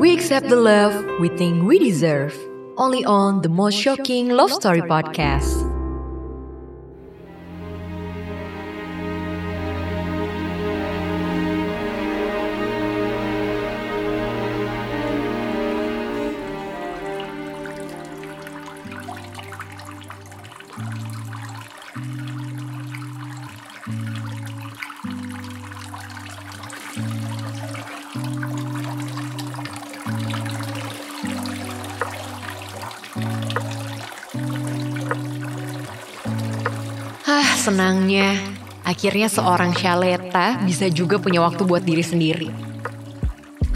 We accept the love we think we deserve. Only on the most shocking love story podcast. Senangnya. Akhirnya seorang Shaleta bisa juga punya waktu buat diri sendiri.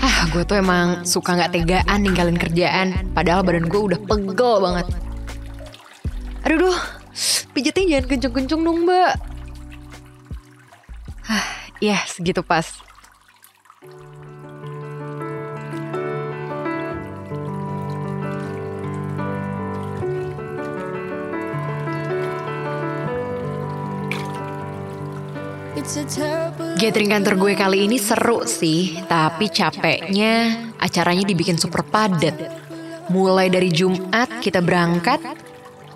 Ah, gue tuh emang suka gak tegaan ninggalin kerjaan. Padahal badan gue udah pegel banget. Aduh, duh. Pijetnya jangan kenceng-kenceng dong, mbak. Ah, ya segitu pas. Gathering kantor gue kali ini seru sih, tapi capeknya acaranya dibikin super padat. Mulai dari Jumat kita berangkat,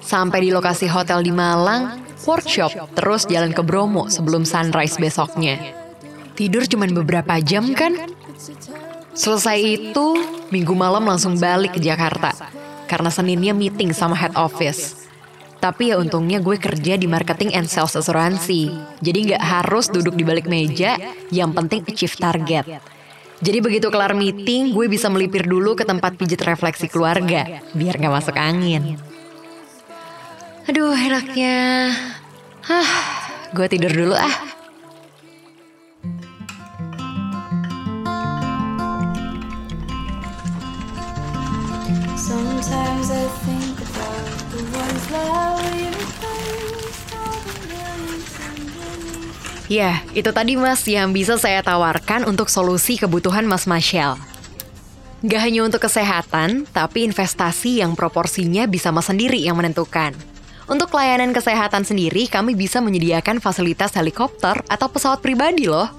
sampai di lokasi hotel di Malang, workshop, terus jalan ke Bromo sebelum sunrise besoknya. Tidur cuma beberapa jam kan? Selesai itu, minggu malam langsung balik ke Jakarta. Karena Seninnya meeting sama head office. Tapi ya untungnya gue kerja di marketing and sales asuransi. Jadi nggak harus duduk di balik meja, yang penting achieve target. Jadi begitu kelar meeting, gue bisa melipir dulu ke tempat pijit refleksi keluarga, biar nggak masuk angin. Aduh, enaknya. Hah, gue tidur dulu ah. Ya, itu tadi mas yang bisa saya tawarkan untuk solusi kebutuhan mas Marshall. Gak hanya untuk kesehatan, tapi investasi yang proporsinya bisa mas sendiri yang menentukan. Untuk layanan kesehatan sendiri, kami bisa menyediakan fasilitas helikopter atau pesawat pribadi loh.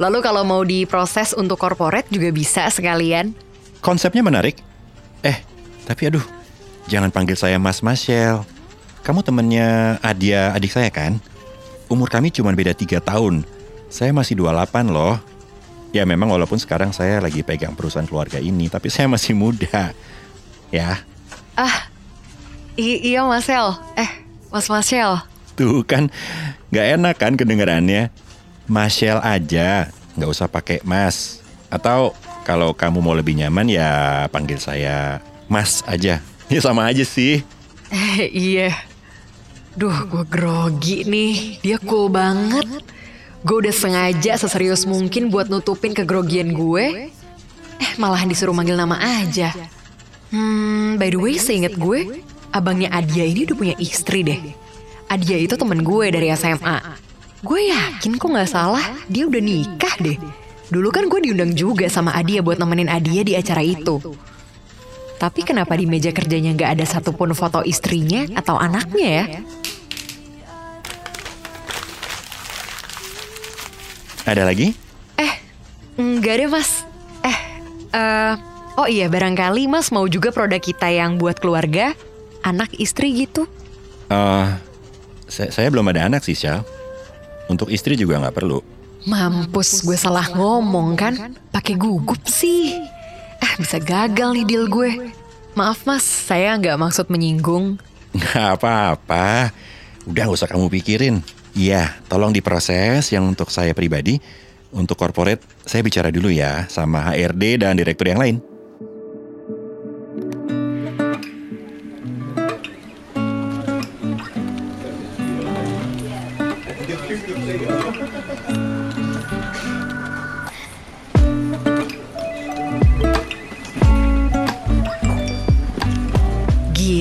Lalu kalau mau diproses untuk corporate juga bisa sekalian. Konsepnya menarik. Eh, tapi aduh, jangan panggil saya Mas Marshall. Kamu temennya Adia, adik saya kan? Umur kami cuma beda 3 tahun. Saya masih 28 loh. Ya memang walaupun sekarang saya lagi pegang perusahaan keluarga ini, tapi saya masih muda. Ya, Ah, i- iya Marcel. Eh, Mas Marcel. tuh kan nggak enak kan kedengarannya. Marshall aja, nggak usah pakai Mas. Atau kalau kamu mau lebih nyaman ya panggil saya Mas aja. Ya sama aja sih. Eh, iya. Duh, gue grogi nih. Dia cool banget. Gue udah sengaja seserius mungkin buat nutupin kegrogian gue. Eh, malahan disuruh manggil nama aja. Hmm, by the way, seinget gue, abangnya Adia ini udah punya istri deh. Adia itu temen gue dari SMA. Gue yakin kok nggak salah, dia udah nikah deh. Dulu kan gue diundang juga sama Adia buat nemenin Adia di acara itu. Tapi kenapa di meja kerjanya nggak ada satupun foto istrinya atau anaknya ya? Ada lagi? Eh, nggak deh mas. Eh, eh, oh iya barangkali mas mau juga produk kita yang buat keluarga, anak istri gitu. Eh, saya, saya belum ada anak sih, Syal. Untuk istri juga nggak perlu. Mampus gue salah ngomong kan, pakai gugup sih. Eh bisa gagal nih deal gue. Maaf mas, saya nggak maksud menyinggung. Nggak apa-apa. Udah nggak usah kamu pikirin. Iya, tolong diproses yang untuk saya pribadi. Untuk corporate, saya bicara dulu ya sama HRD dan direktur yang lain.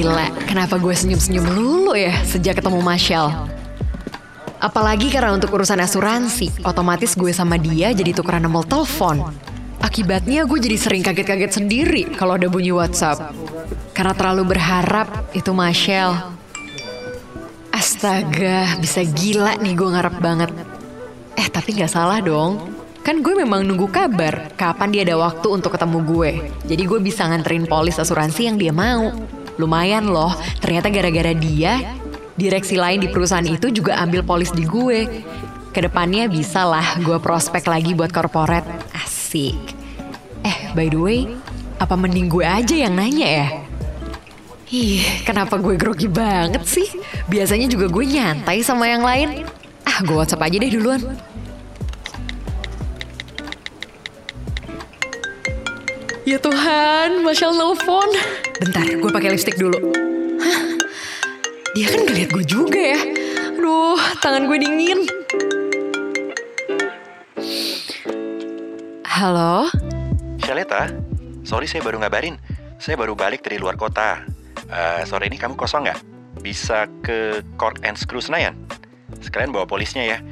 Gila, kenapa gue senyum-senyum lulu ya sejak ketemu Marshall? Apalagi karena untuk urusan asuransi, otomatis gue sama dia jadi tukeran nomor telepon. Akibatnya gue jadi sering kaget-kaget sendiri kalau ada bunyi WhatsApp. Karena terlalu berharap itu Marshall. Astaga, bisa gila nih gue ngarep banget. Eh tapi gak salah dong. Kan gue memang nunggu kabar kapan dia ada waktu untuk ketemu gue. Jadi gue bisa nganterin polis asuransi yang dia mau. Lumayan loh, ternyata gara-gara dia, direksi lain di perusahaan itu juga ambil polis di gue. Ke depannya bisa lah gue prospek lagi buat korporat. Asik. Eh, by the way, apa mending gue aja yang nanya ya? Ih, kenapa gue grogi banget sih? Biasanya juga gue nyantai sama yang lain. Ah, gue WhatsApp aja deh duluan. Ya Tuhan, Masya Allah nelfon. Bentar, gue pakai lipstick dulu. Hah? Dia kan ngeliat gue juga ya. Aduh, tangan gue dingin. Halo? Shaleta, sorry saya baru ngabarin. Saya baru balik dari luar kota. Eh, sore ini kamu kosong nggak? Bisa ke Cork and Screw Senayan? Sekalian bawa polisnya ya.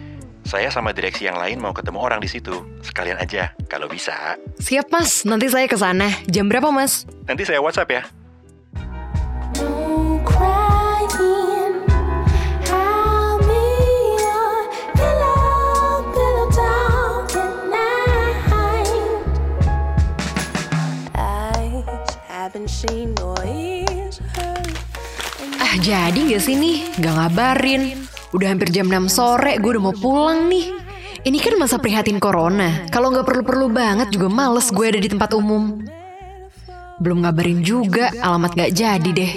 Saya sama direksi yang lain mau ketemu orang di situ. Sekalian aja, kalau bisa. Siap mas, nanti saya ke sana. Jam berapa mas? Nanti saya WhatsApp ya. Ah jadi gak sih nih? Gak ngabarin. Udah hampir jam 6 sore, gue udah mau pulang nih. Ini kan masa prihatin corona. Kalau nggak perlu-perlu banget juga males gue ada di tempat umum. Belum ngabarin juga, alamat gak jadi deh.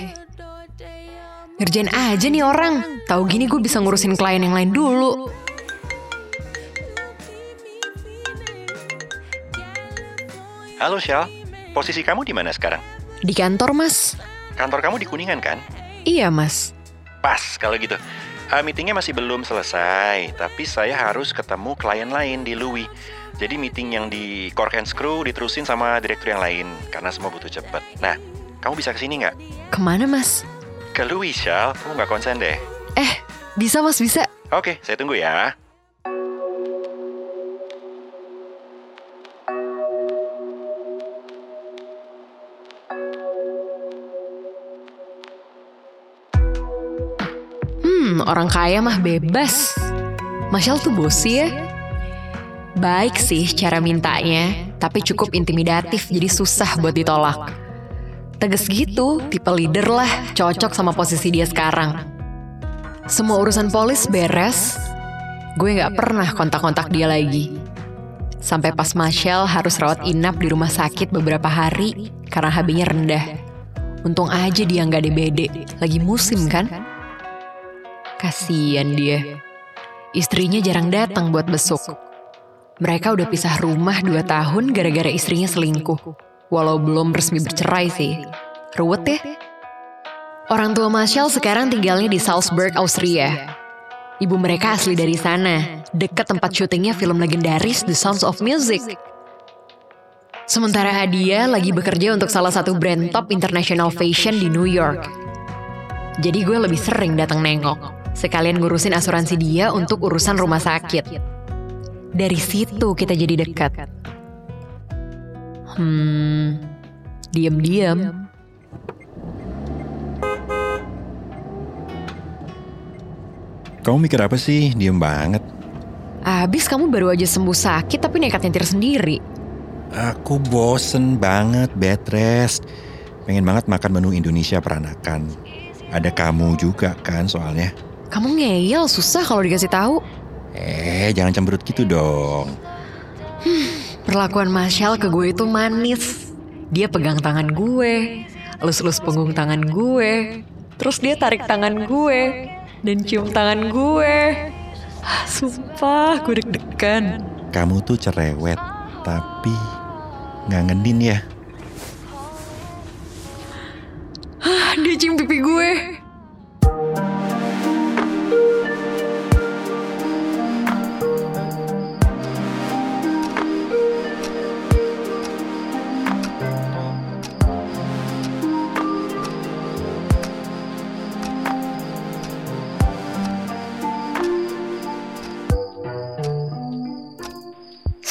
Ngerjain aja nih orang. Tahu gini gue bisa ngurusin klien yang lain dulu. Halo Shal, posisi kamu di mana sekarang? Di kantor mas? Kantor kamu di Kuningan kan? Iya mas. Pas kalau gitu. Ah, meetingnya masih belum selesai, tapi saya harus ketemu klien lain di Louis. Jadi meeting yang di Cork and Screw diterusin sama direktur yang lain, karena semua butuh cepet. Nah, kamu bisa ke sini nggak? Ke mana mas? Ke Louis, Shal. Kamu nggak konsen deh. Eh, bisa mas, bisa. Oke, saya tunggu ya. Orang kaya mah bebas. Masyal tuh bosi ya. Baik sih cara mintanya, tapi cukup intimidatif jadi susah buat ditolak. Tegas gitu, tipe leader lah, cocok sama posisi dia sekarang. Semua urusan polis beres, gue nggak pernah kontak-kontak dia lagi. Sampai pas Marshall harus rawat inap di rumah sakit beberapa hari karena HB-nya rendah. Untung aja dia nggak DBD, lagi musim kan? Kasian dia. Istrinya jarang datang buat besuk. Mereka udah pisah rumah 2 tahun gara-gara istrinya selingkuh. Walau belum resmi bercerai sih. Ruwet ya? Orang tua Marshall sekarang tinggalnya di Salzburg, Austria. Ibu mereka asli dari sana, dekat tempat syutingnya film legendaris The Sounds of Music. Sementara Adia lagi bekerja untuk salah satu brand top international fashion di New York. Jadi gue lebih sering datang nengok. Sekalian ngurusin asuransi dia untuk urusan rumah sakit. Dari situ kita jadi dekat. Hmm, diam-diam. Kamu mikir apa sih? Diem banget. Abis kamu baru aja sembuh sakit tapi nekat nyetir sendiri. Aku bosen banget bed rest. Pengen banget makan menu Indonesia peranakan. Ada kamu juga kan soalnya. Kamu ngeyel susah kalau dikasih tahu. Eh, jangan cemberut gitu dong. Perlakuan Marshall ke gue itu manis. Dia pegang tangan gue, elus-elus punggung tangan gue, terus dia tarik tangan gue, dan cium tangan gue. Ah, Sumpah, gue deg-degan. Kamu tuh cerewet, tapi ngangenin ya.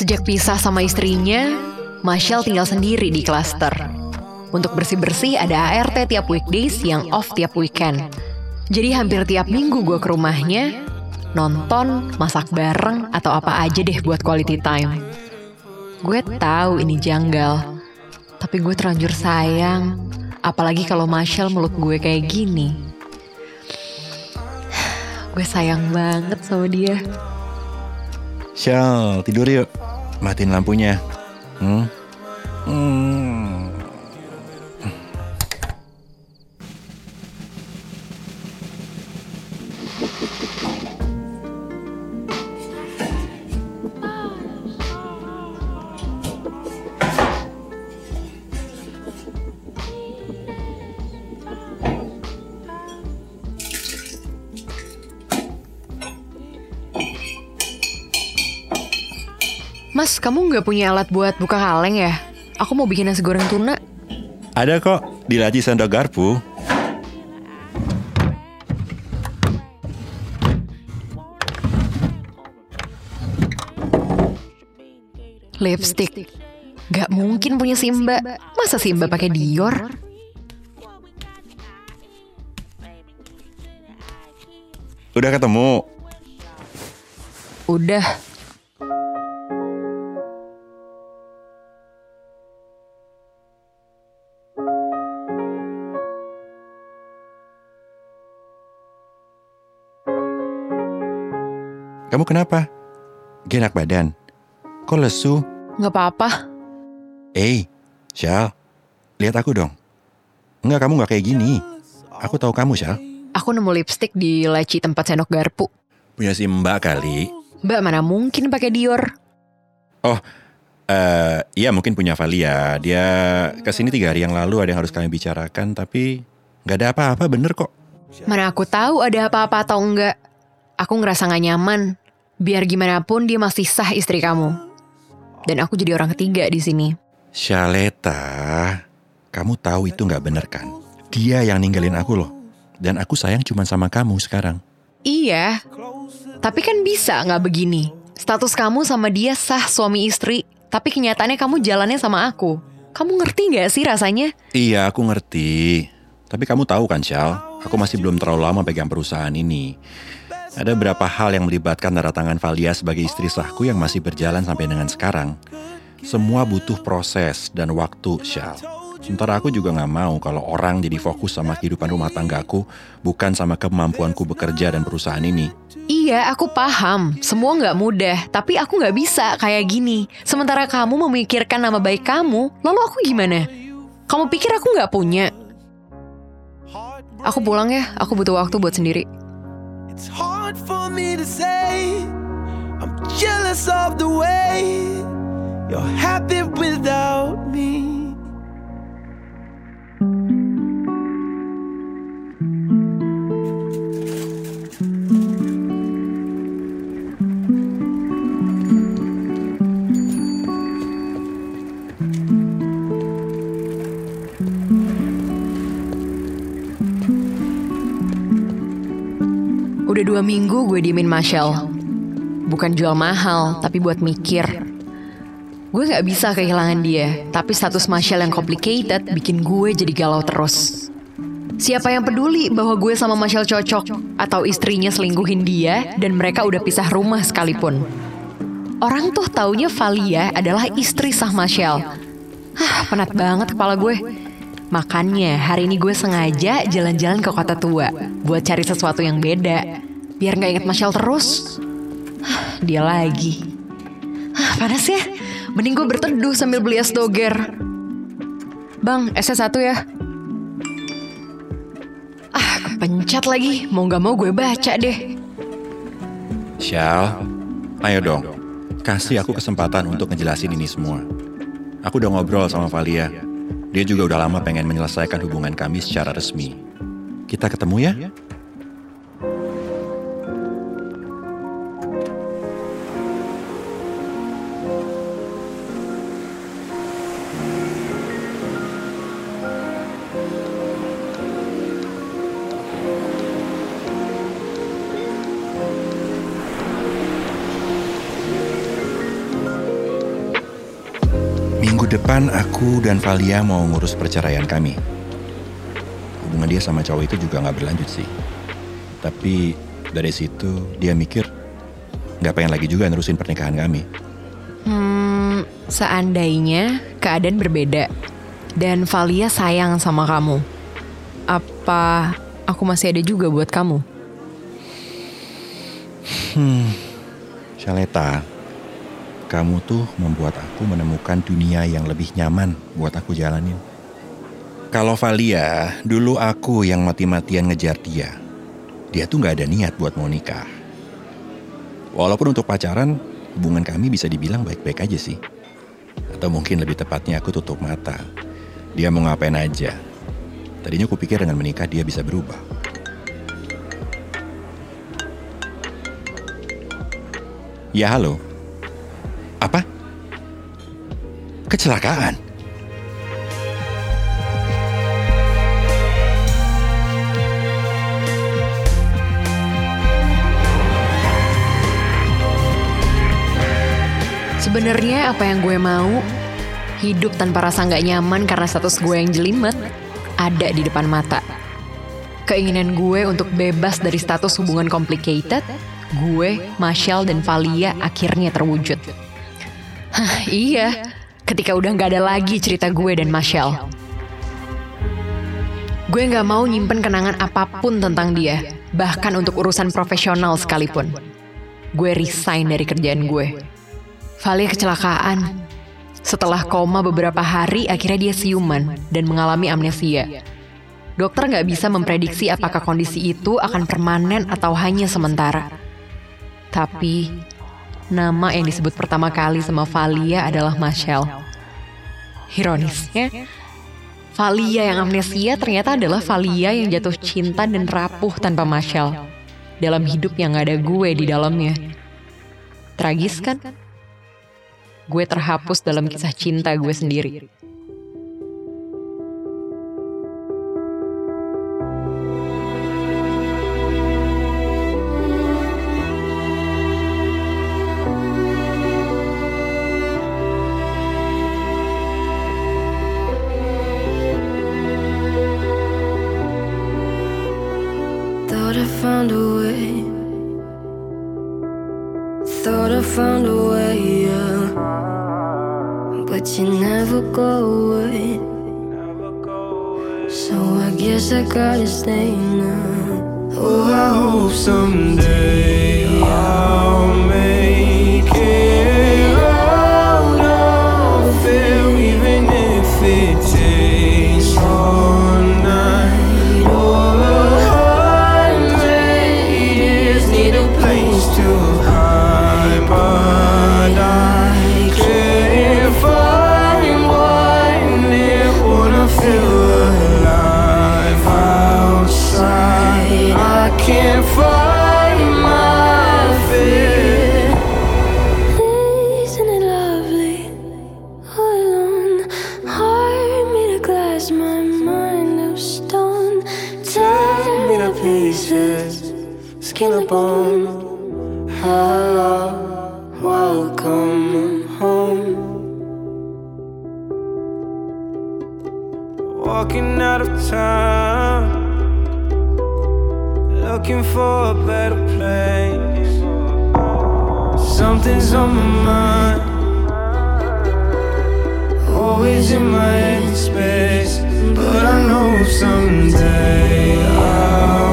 Sejak pisah sama istrinya, Marshall tinggal sendiri di klaster. Untuk bersih-bersih ada ART tiap weekdays yang off tiap weekend. Jadi hampir tiap minggu gue ke rumahnya, nonton, masak bareng, atau apa aja deh buat quality time. Gue tahu ini janggal, tapi gue terlanjur sayang, apalagi kalau Marshall meluk gue kayak gini. Gue sayang banget sama dia. Shell, tidur yuk. Matiin lampunya. Hmm? Mas, kamu nggak punya alat buat buka kaleng ya? Aku mau bikin nasi goreng tuna. Ada kok di laci sendok garpu. Lipstick. Gak mungkin punya Simba. Masa Simba pakai Dior? Udah ketemu. Udah. Kenapa? Gak enak badan? Kok lesu? Nggak apa-apa. Eh, Shell, lihat aku dong. Enggak, kamu nggak kayak gini. Aku tahu kamu, Shell. Aku nemu lipstick di laci tempat sendok garpu. Punya si Mbak kali. Mbak mana mungkin pakai Dior? Eh, iya mungkin punya Valia. Dia ke sini tiga hari yang lalu ada yang harus kami bicarakan, tapi nggak ada apa-apa, bener kok. Mana aku tahu ada apa-apa atau enggak. Aku ngerasa gak nyaman. Biar gimana pun dia masih sah istri kamu. Dan aku jadi orang ketiga di sini. Shaleta, kamu tahu itu nggak bener kan? Dia yang ninggalin aku loh. Dan aku sayang cuma sama kamu sekarang. Iya, tapi kan bisa nggak begini. Status kamu sama dia sah suami istri, tapi kenyataannya kamu jalannya sama aku. Kamu ngerti nggak sih rasanya? Iya, aku ngerti. Tapi kamu tahu kan, Shal, aku masih belum terlalu lama pegang perusahaan ini. Ada beberapa hal yang melibatkan tanda tangan Valia sebagai istri sahku yang masih berjalan sampai dengan sekarang. Semua butuh proses dan waktu, Shal. Sementara aku juga nggak mau kalau orang jadi fokus sama kehidupan rumah tanggaku, bukan sama kemampuanku bekerja dan perusahaan ini. Iya, aku paham. Semua nggak mudah, tapi aku nggak bisa kayak gini. Sementara kamu memikirkan nama baik kamu, lalu aku gimana? Kamu pikir aku nggak punya? Aku pulang ya, aku butuh waktu buat sendiri. It's hard for me to say. I'm jealous of the way you're happy without me. Dua minggu gue diemin Marshall. Bukan jual mahal, tapi buat mikir. Gue gak bisa kehilangan dia, tapi status Marshall yang complicated bikin gue jadi galau terus. Siapa yang peduli bahwa gue sama Marshall cocok, atau istrinya selingkuhin dia, dan mereka udah pisah rumah sekalipun. Orang tuh taunya Valia adalah istri sah Marshall. Hah, penat banget kepala gue. Makanya hari ini gue sengaja jalan-jalan ke kota tua buat cari sesuatu yang beda. Biar nggak inget Marshall terus. Dia lagi. Hah, panas ya? Mending gue berteduh sambil beli es doger. Bang, esnya satu ya. Ah, kepencet lagi. Mau nggak mau gue baca deh. Shal, ayo dong. Kasih aku kesempatan untuk ngejelasin ini semua. Aku udah ngobrol sama Valia. Dia juga udah lama pengen menyelesaikan hubungan kami secara resmi. Kita ketemu ya? Minggu depan aku dan Valia mau ngurus perceraian kami. Hubungan dia sama cowok itu juga nggak berlanjut sih. Tapi Dari situ dia mikir nggak pengen lagi juga nerusin pernikahan kami. Hmm, seandainya keadaan berbeda dan Valia sayang sama kamu, apa aku masih ada juga buat kamu? Shaleta, kamu tuh membuat aku menemukan dunia yang lebih nyaman buat aku jalanin. Kalau Valia, dulu aku yang mati-matian ngejar dia. Dia tuh nggak ada niat buat mau nikah. Walaupun untuk pacaran, hubungan kami bisa dibilang baik-baik aja sih. Atau mungkin lebih tepatnya aku tutup mata. Dia mau ngapain aja. Tadinya aku pikir dengan menikah dia bisa berubah. Ya halo. Apa? Kecelakaan? Sebenarnya apa yang gue mau, hidup tanpa rasa nggak nyaman karena status gue yang jelimet, ada di depan mata. Keinginan gue untuk bebas dari status hubungan complicated, gue, Marshall, dan Valia akhirnya terwujud. Hah, iya, ketika udah nggak ada lagi cerita gue dan Marshall. Gue nggak mau nyimpen kenangan apa pun tentang dia, bahkan untuk urusan profesional sekalipun. Gue resign dari kerjaan gue. Valia kecelakaan. Setelah koma beberapa hari, akhirnya dia siuman dan mengalami amnesia. Dokter nggak bisa memprediksi apakah kondisi itu akan permanen atau hanya sementara. Tapi, nama yang disebut pertama kali sama Valia adalah Marshall. Ironisnya, Valia yang amnesia ternyata adalah Valia yang jatuh cinta dan rapuh tanpa Marshall. Dalam hidup yang gak ada gue di dalamnya. Tragis kan? Gue terhapus dalam kisah cinta gue sendiri. Found a way. Thought I found a way, yeah. But you never go away. So I guess I gotta stay now. Oh, I hope someday looking for a better place. Something's on my mind, always in my head space. But I know someday I'll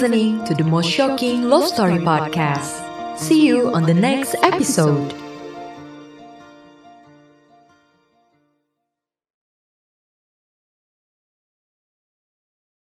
listening to the most shocking love story podcast. See you on the next episode.